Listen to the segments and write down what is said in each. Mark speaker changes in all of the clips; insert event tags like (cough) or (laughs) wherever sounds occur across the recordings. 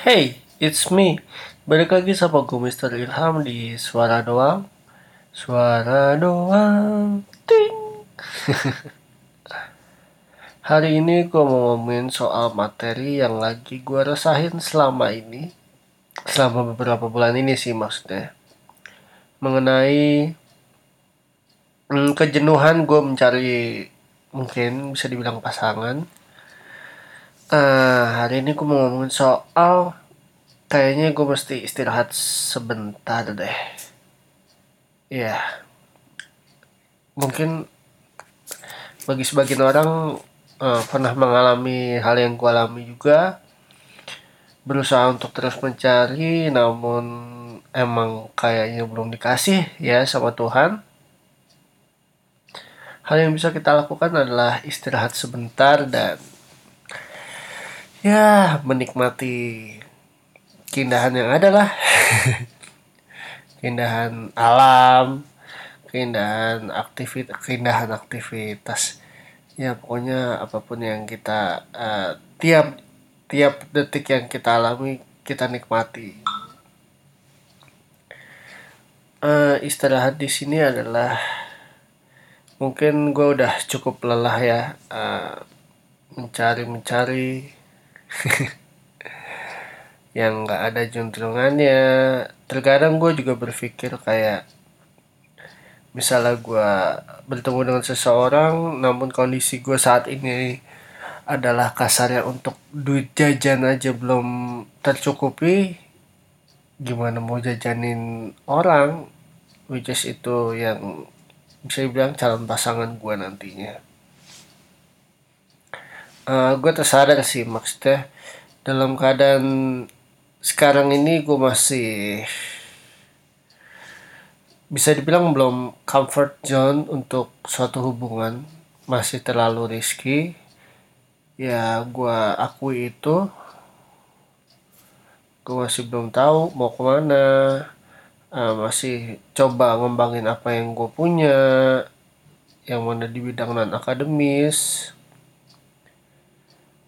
Speaker 1: Hey, it's me. Balik lagi sama gue Mr. Ilham di Suara Doang. Suara Doang. Ting. (laughs) Hari ini gue mau ngomongin soal materi yang lagi gue rasain selama ini. Selama beberapa bulan ini sih maksudnya. Mengenai hmm, kejenuhan gue mencari mungkin bisa dibilang pasangan Uh, hari ini gue mau ngomongin soal kayaknya gue mesti istirahat sebentar deh. Ya, mungkin bagi sebagian orang uh, pernah mengalami hal yang gue alami juga. Berusaha untuk terus mencari, namun emang kayaknya belum dikasih ya sama Tuhan. Hal yang bisa kita lakukan adalah istirahat sebentar dan ya menikmati keindahan yang ada lah. (laughs) Keindahan alam keindahan aktivitas keindahan aktivitas. Ya pokoknya apa pun yang kita uh, tiap tiap detik yang kita alami kita nikmati. Uh, istirahat di sini adalah mungkin gue udah cukup lelah ya uh, mencari mencari (laughs) yang nggak ada juntrungannya. Terkadang gue juga berpikir kayak misalnya gue bertemu dengan seseorang namun kondisi gue saat ini adalah kasarnya untuk duit jajan aja belum tercukupi gimana mau jajanin orang? Which is itu yang bisa dibilang calon pasangan gue nantinya uh, gue tersadar sih maksudnya dalam keadaan sekarang ini gue masih bisa dibilang belum comfort zone untuk suatu hubungan. Masih terlalu risky. Ya gue akui itu. Gue masih belum tahu mau ke mana. Uh, masih coba ngembangin apa yang gue punya yang mana di bidang non akademis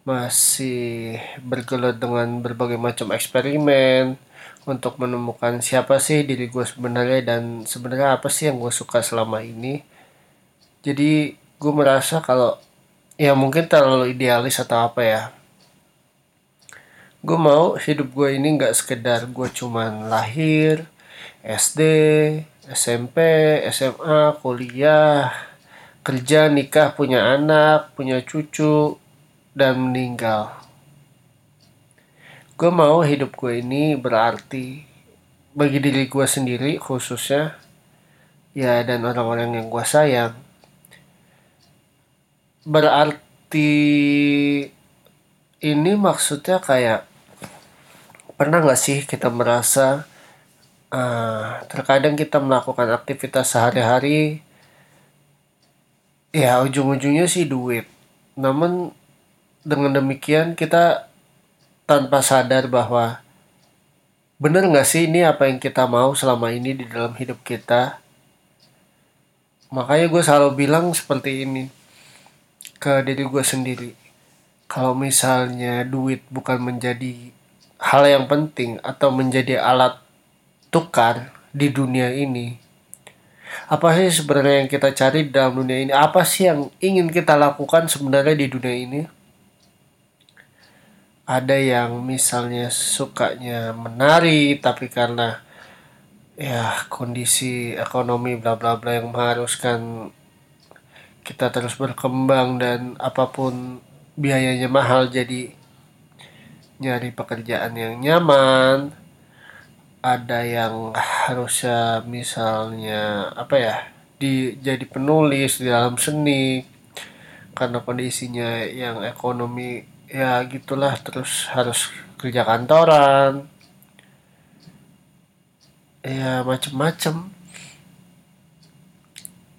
Speaker 1: masih bergelut dengan berbagai macam eksperimen untuk menemukan siapa sih diri gue sebenarnya dan sebenarnya apa sih yang gue suka selama ini. Jadi gue merasa kalau ya mungkin terlalu idealis atau apa ya. Gue mau hidup gue ini nggak sekedar gue cuman lahir SD SMP SMA kuliah kerja nikah punya anak punya cucu dan meninggal. Gue mau hidup gue ini berarti bagi diri gue sendiri khususnya ya dan orang-orang yang gue sayang. Berarti ini maksudnya kayak pernah gak sih kita merasa uh, terkadang kita melakukan aktivitas sehari-hari ya ujung-ujungnya sih duit namun dengan demikian kita tanpa sadar bahwa benar nggak sih ini apa yang kita mau selama ini di dalam hidup kita? Makanya gue selalu bilang seperti ini ke diri gue sendiri. Kalau misalnya duit bukan menjadi hal yang penting atau menjadi alat tukar di dunia ini apa sih sebenarnya yang kita cari dalam dunia ini? Apa sih yang ingin kita lakukan sebenarnya di dunia ini ada yang misalnya sukanya menari tapi karena ya kondisi ekonomi bla bla bla yang mengharuskan kita terus berkembang dan apa pun biayanya mahal jadi nyari pekerjaan yang nyaman. Ada yang harusnya misalnya apa ya di jadi penulis di dalam seni. Karena kondisinya yang ekonomi ya gitulah. Terus harus kerja kantoran. Ya macem-macem.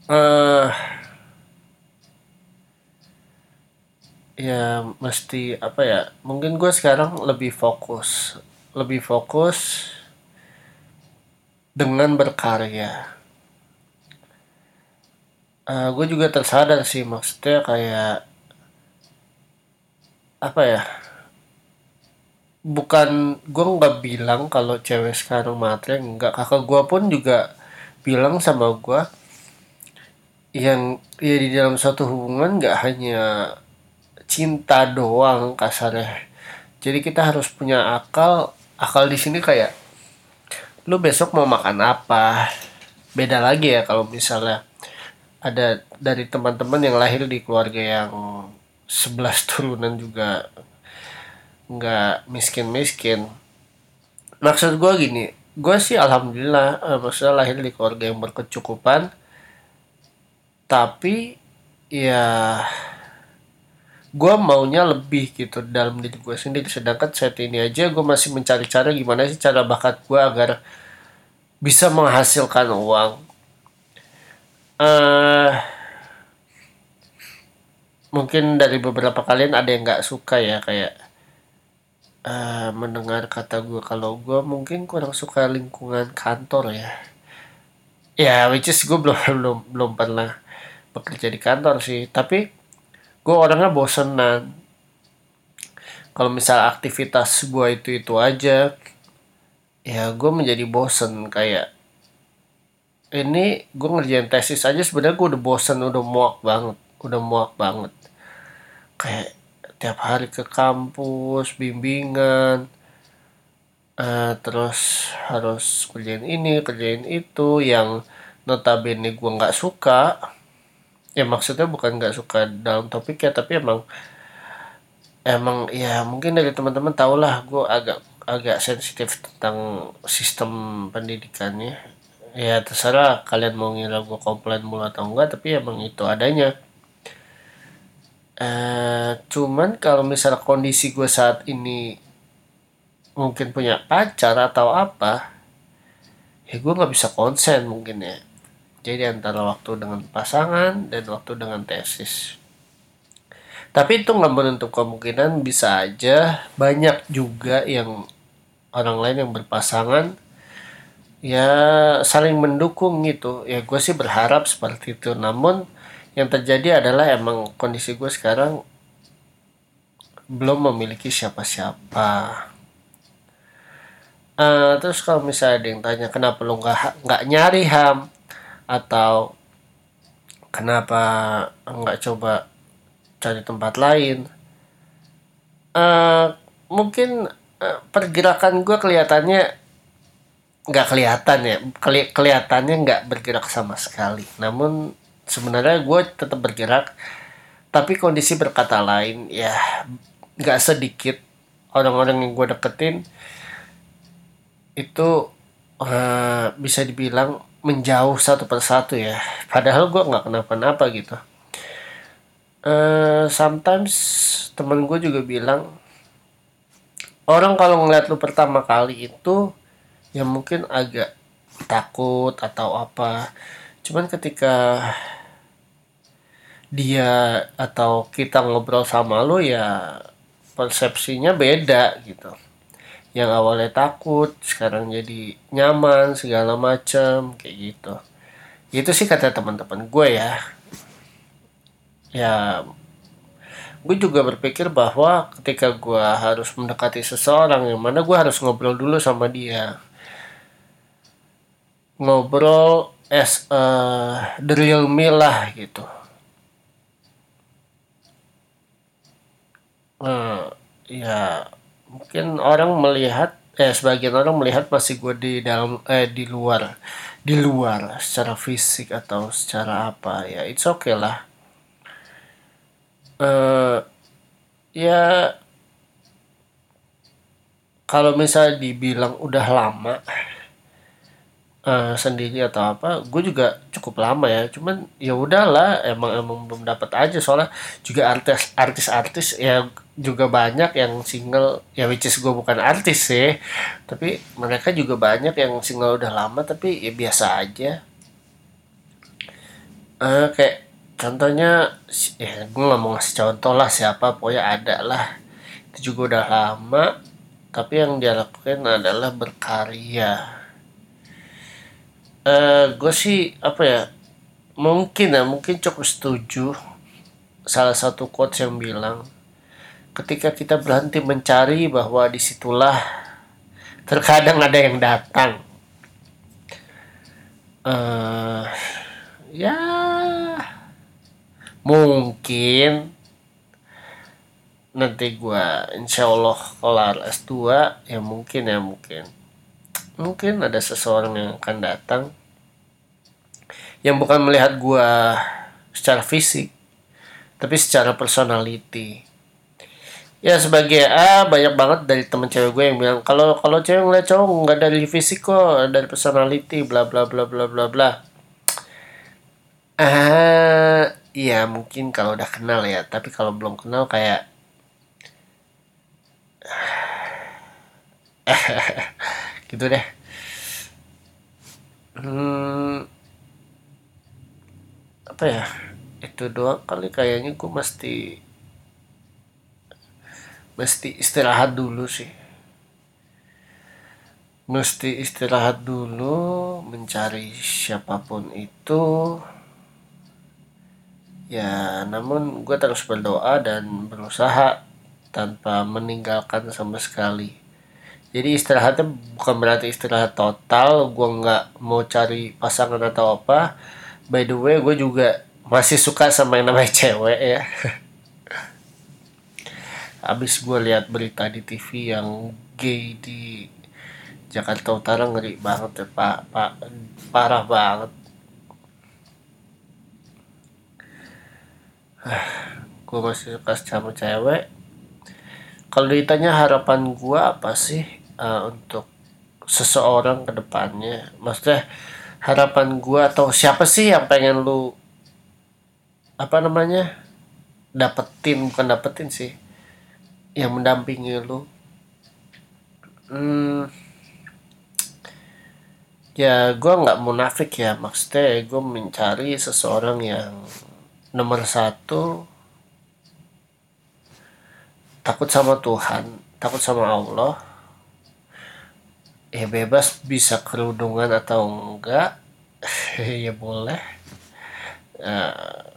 Speaker 1: Uh, ya mesti apa ya? Mungkin gue sekarang lebih fokus lebih fokus dengan berkarya. Uh, gue juga tersadar sih. Maksudnya kayak apa ya? Bukan gue nggak bilang kalau cewek sekarang matre nggak kakak gue pun juga bilang sama gue yang ya di dalam suatu hubungan nggak hanya cinta doang kasarnya. Jadi kita harus punya akal akal di sini kayak lu besok mau makan apa? Beda lagi ya kalau misalnya ada dari teman-teman yang lahir di keluarga yang 11 (laughs) turunan juga nggak miskin-miskin. Maksud gue gini gue sih alhamdulillah eh, maksudnya lahir di keluarga yang berkecukupan. Tapi ya gue maunya lebih gitu dalam diri gue sendiri. Sedangkan saat ini aja gue masih mencari cara gimana sih cara bakat gue agar bisa menghasilkan uang. Uh, mungkin dari beberapa kalian ada yang nggak suka ya kayak uh, mendengar kata gue kalau gue mungkin kurang suka lingkungan kantor ya. Ya which is gue belum (laughs) belum belum pernah bekerja di kantor sih. Tapi gue orangnya bosenan. Kalau misal aktivitas gue itu itu aja ya gue menjadi bosen. Kayak ini gue ngerjain tesis aja sebenarnya gue udah bosen udah muak banget udah muak banget. Kayak tiap hari ke kampus bimbingan uh, terus harus kerjain ini kerjain itu yang notabene gue nggak suka. Ya maksudnya bukan nggak suka dalam topik ya tapi emang emang ya mungkin dari teman-teman tau lah gue agak agak sensitif tentang sistem pendidikannya ya. Terserah kalian mau ngira gue komplain mulu atau enggak tapi emang itu adanya eh cuman kalau misal kondisi gue saat ini mungkin punya pacar atau apa ya gue nggak bisa konsen mungkin ya jadi antara waktu dengan pasangan dan waktu dengan tesis. Tapi itu nggak menutup kemungkinan bisa aja banyak juga yang orang lain yang berpasangan ya saling mendukung gitu. Ya gue sih berharap seperti itu. Namun yang terjadi adalah emang kondisi gue sekarang belum memiliki siapa-siapa. Uh, terus kalau misalnya ada yang tanya kenapa lo nggak nggak nyari ham atau kenapa nggak coba cari tempat lain? Uh, mungkin uh, pergerakan gue kelihatannya nggak kelihatan ya. Keli kelihatannya nggak bergerak sama sekali. Namun sebenarnya gue tetap bergerak tapi kondisi berkata lain ya nggak sedikit orang-orang yang gue deketin itu uh, bisa dibilang menjauh satu persatu ya. Padahal gue nggak kenapa-napa gitu. Uh, sometimes temen gue juga bilang orang kalau ngeliat lu pertama kali itu ya mungkin agak takut atau apa cuman ketika dia atau kita ngobrol sama lu ya persepsinya beda gitu. Yang awalnya takut sekarang jadi nyaman segala macam kayak gitu. Itu sih kata teman-teman gue ya. Ya gue juga berpikir bahwa ketika gue harus mendekati seseorang yang mana gue harus ngobrol dulu sama dia. Ngobrol as a the real me lah gitu. Uh, ya mungkin orang melihat eh sebagian orang melihat masih gue di dalam eh di luar di luar secara fisik atau secara apa ya it's okay lah. Uh, ya kalau misalnya dibilang udah lama uh, sendiri atau apa gue juga cukup lama ya. Cuman ya udahlah emang emang belum dapat aja. Soalnya juga artis artis artis ya juga banyak yang single ya which is gue bukan artis sih. Tapi mereka juga banyak yang single udah lama tapi ya biasa aja. Uh, kayak contohnya ya gue nggak mau ngasih contoh lah siapa pokoknya ada lah. Itu juga udah lama tapi yang dia lakukan adalah berkarya uh, eh, gue sih apa ya mungkin ya mungkin cukup setuju salah satu quotes yang bilang ketika kita berhenti mencari bahwa di situlah terkadang ada yang datang. Uh, ya mungkin nanti gua insya Allah kelar S2 ya mungkin ya mungkin mungkin ada seseorang yang akan datang yang bukan melihat gua secara fisik tapi secara personality. Ya sebagai A banyak banget dari temen cewek gue yang bilang kalau kalau cewek ngeliat cowok nggak dari fisik kok dari personality bla bla bla bla bla bla. Ah ya mungkin kalau udah kenal ya tapi kalau belum kenal kayak (sighs) gitu deh. Hmm, apa ya? Itu doang kali kayaknya gue mesti mesti istirahat dulu sih. Mesti istirahat dulu mencari siapa pun itu. Ya namun gue terus berdoa dan berusaha tanpa meninggalkan sama sekali jadi istirahatnya bukan berarti istirahat total gue nggak mau cari pasangan atau apa. By the way gue juga masih suka sama yang namanya (laughs) cewek ya. Abis gue lihat berita di TV yang gay di Jakarta Utara ngeri banget ya pak. Pak parah banget. (sighs) Gue masih suka sama cewek. Kalau ditanya harapan gue apa sih uh, untuk seseorang ke depannya. Maksudnya harapan gue atau siapa sih yang pengen lu apa namanya dapetin bukan dapetin sih yang mendampingi lu? Hmm, ya gue nggak munafik ya. Maksudnya gue mencari seseorang yang nomor satu takut sama Tuhan takut sama Allah ya bebas bisa kerudungan atau enggak. (laughs) Ya boleh. Uh,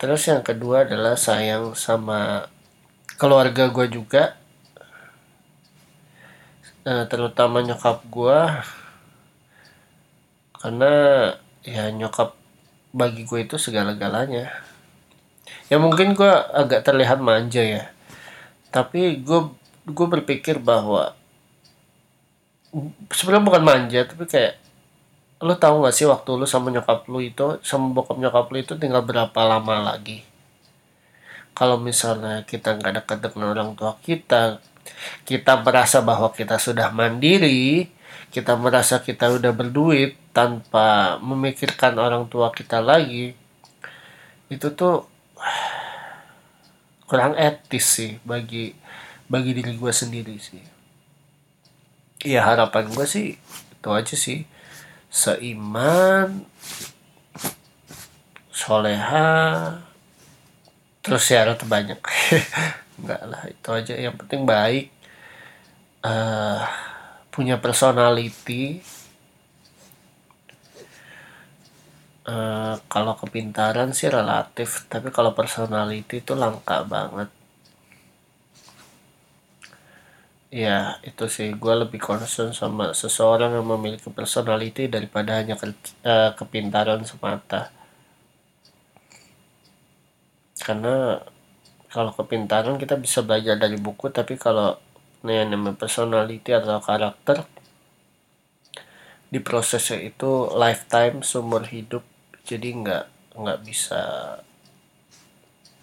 Speaker 1: terus yang kedua adalah sayang sama keluarga gue juga. Nah, terutama nyokap gue karena ya nyokap bagi gue itu segala-galanya. Ya mungkin gue agak terlihat manja ya. Tapi gue gue berpikir bahwa sebenarnya bukan manja tapi kayak lo tahu gak sih waktu lo sama nyokap lo itu sama bokap nyokap lo itu tinggal berapa lama lagi? Kalau misalnya kita nggak dekat dengan orang tua kita kita merasa bahwa kita sudah mandiri kita merasa kita udah berduit tanpa memikirkan orang tua kita lagi itu tuh (sighs) kurang etis sih bagi bagi diri gue sendiri sih ya harapan gue sih itu aja sih. Seiman soleha terus syarat banyak (laughs) enggak lah itu aja. Yang penting baik. Uh, punya personality. Uh, kalau kepintaran sih relatif. Tapi kalau personality itu langka banget ya itu sih. Gue lebih concern sama seseorang yang memiliki personality daripada hanya ke, uh, kepintaran semata. Karena kalau kepintaran kita bisa belajar dari buku tapi kalau yang namanya personality atau karakter di prosesnya itu lifetime seumur hidup jadi nggak nggak bisa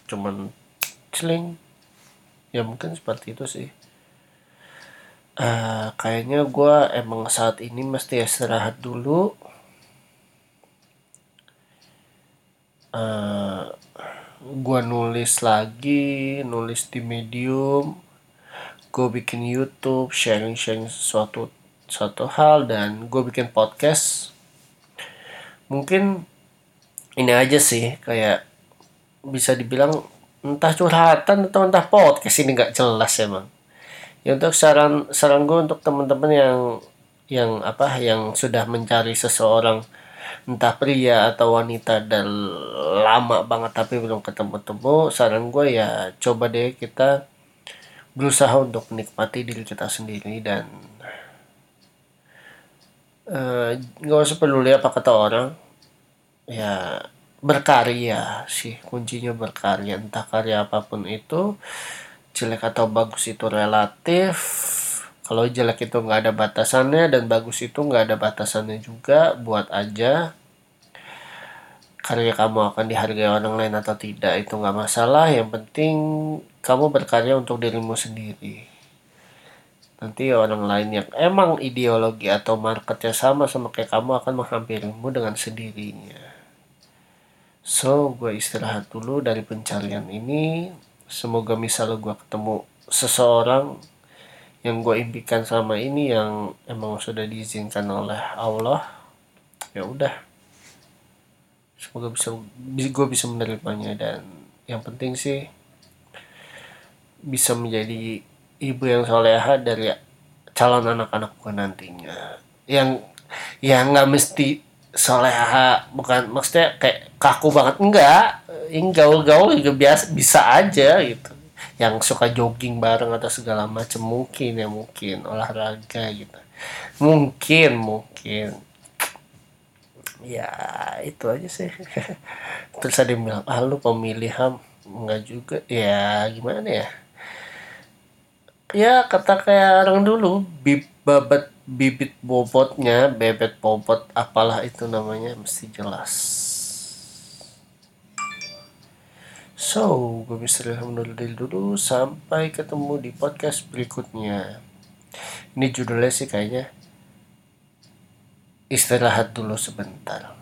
Speaker 1: cuman celing ya mungkin seperti itu sih uh, kayaknya gue emang saat ini mesti istirahat dulu. Uh, gue nulis lagi nulis di medium. Gue bikin YouTube sharing sharing sesuatu suatu hal dan gue bikin podcast. Mungkin ini aja sih kayak bisa dibilang entah curhatan atau entah podcast ini nggak jelas emang ya untuk saran saran gue untuk teman-teman yang yang apa yang sudah mencari seseorang entah pria atau wanita dan lama banget tapi belum ketemu-temu saran gue ya coba deh kita berusaha untuk menikmati diri kita sendiri dan eh, nggak uh, usah peduli apa kata orang. Ya berkarya sih kuncinya berkarya. Entah karya apa pun itu jelek atau bagus itu relatif. Kalau jelek itu nggak ada batasannya dan bagus itu nggak ada batasannya juga buat aja. Karya kamu akan dihargai orang lain atau tidak itu nggak masalah. Yang penting kamu berkarya untuk dirimu sendiri. Nanti orang lain yang emang ideologi atau marketnya sama sama kayak kamu akan menghampirimu dengan sendirinya. So gue istirahat dulu dari pencarian ini semoga misalnya gue ketemu seseorang yang gue impikan sama ini yang emang sudah diizinkan oleh Allah ya udah. Semoga bisa gue bisa menerimanya dan yang penting sih bisa menjadi ibu yang soleha dari calon anak-anak gue nantinya. Yang yang nggak mesti soleha bukan maksudnya kayak kaku banget. Enggak. Ini gaul-gaul juga biasa bisa aja gitu. Yang suka jogging bareng atau segala macam mungkin ya mungkin. Olahraga gitu. Mungkin mungkin. Ya itu aja sih. (laughs) Terus ada yang bilang ah lu pemilih enggak juga. Ya gimana ya? Ya kata kayak orang dulu bib babat bibit bobotnya bebet bobot apalah itu namanya mesti jelas So, gue bisa diri dulu sampai ketemu di podcast berikutnya. Ini judulnya sih kayaknya istirahat dulu sebentar.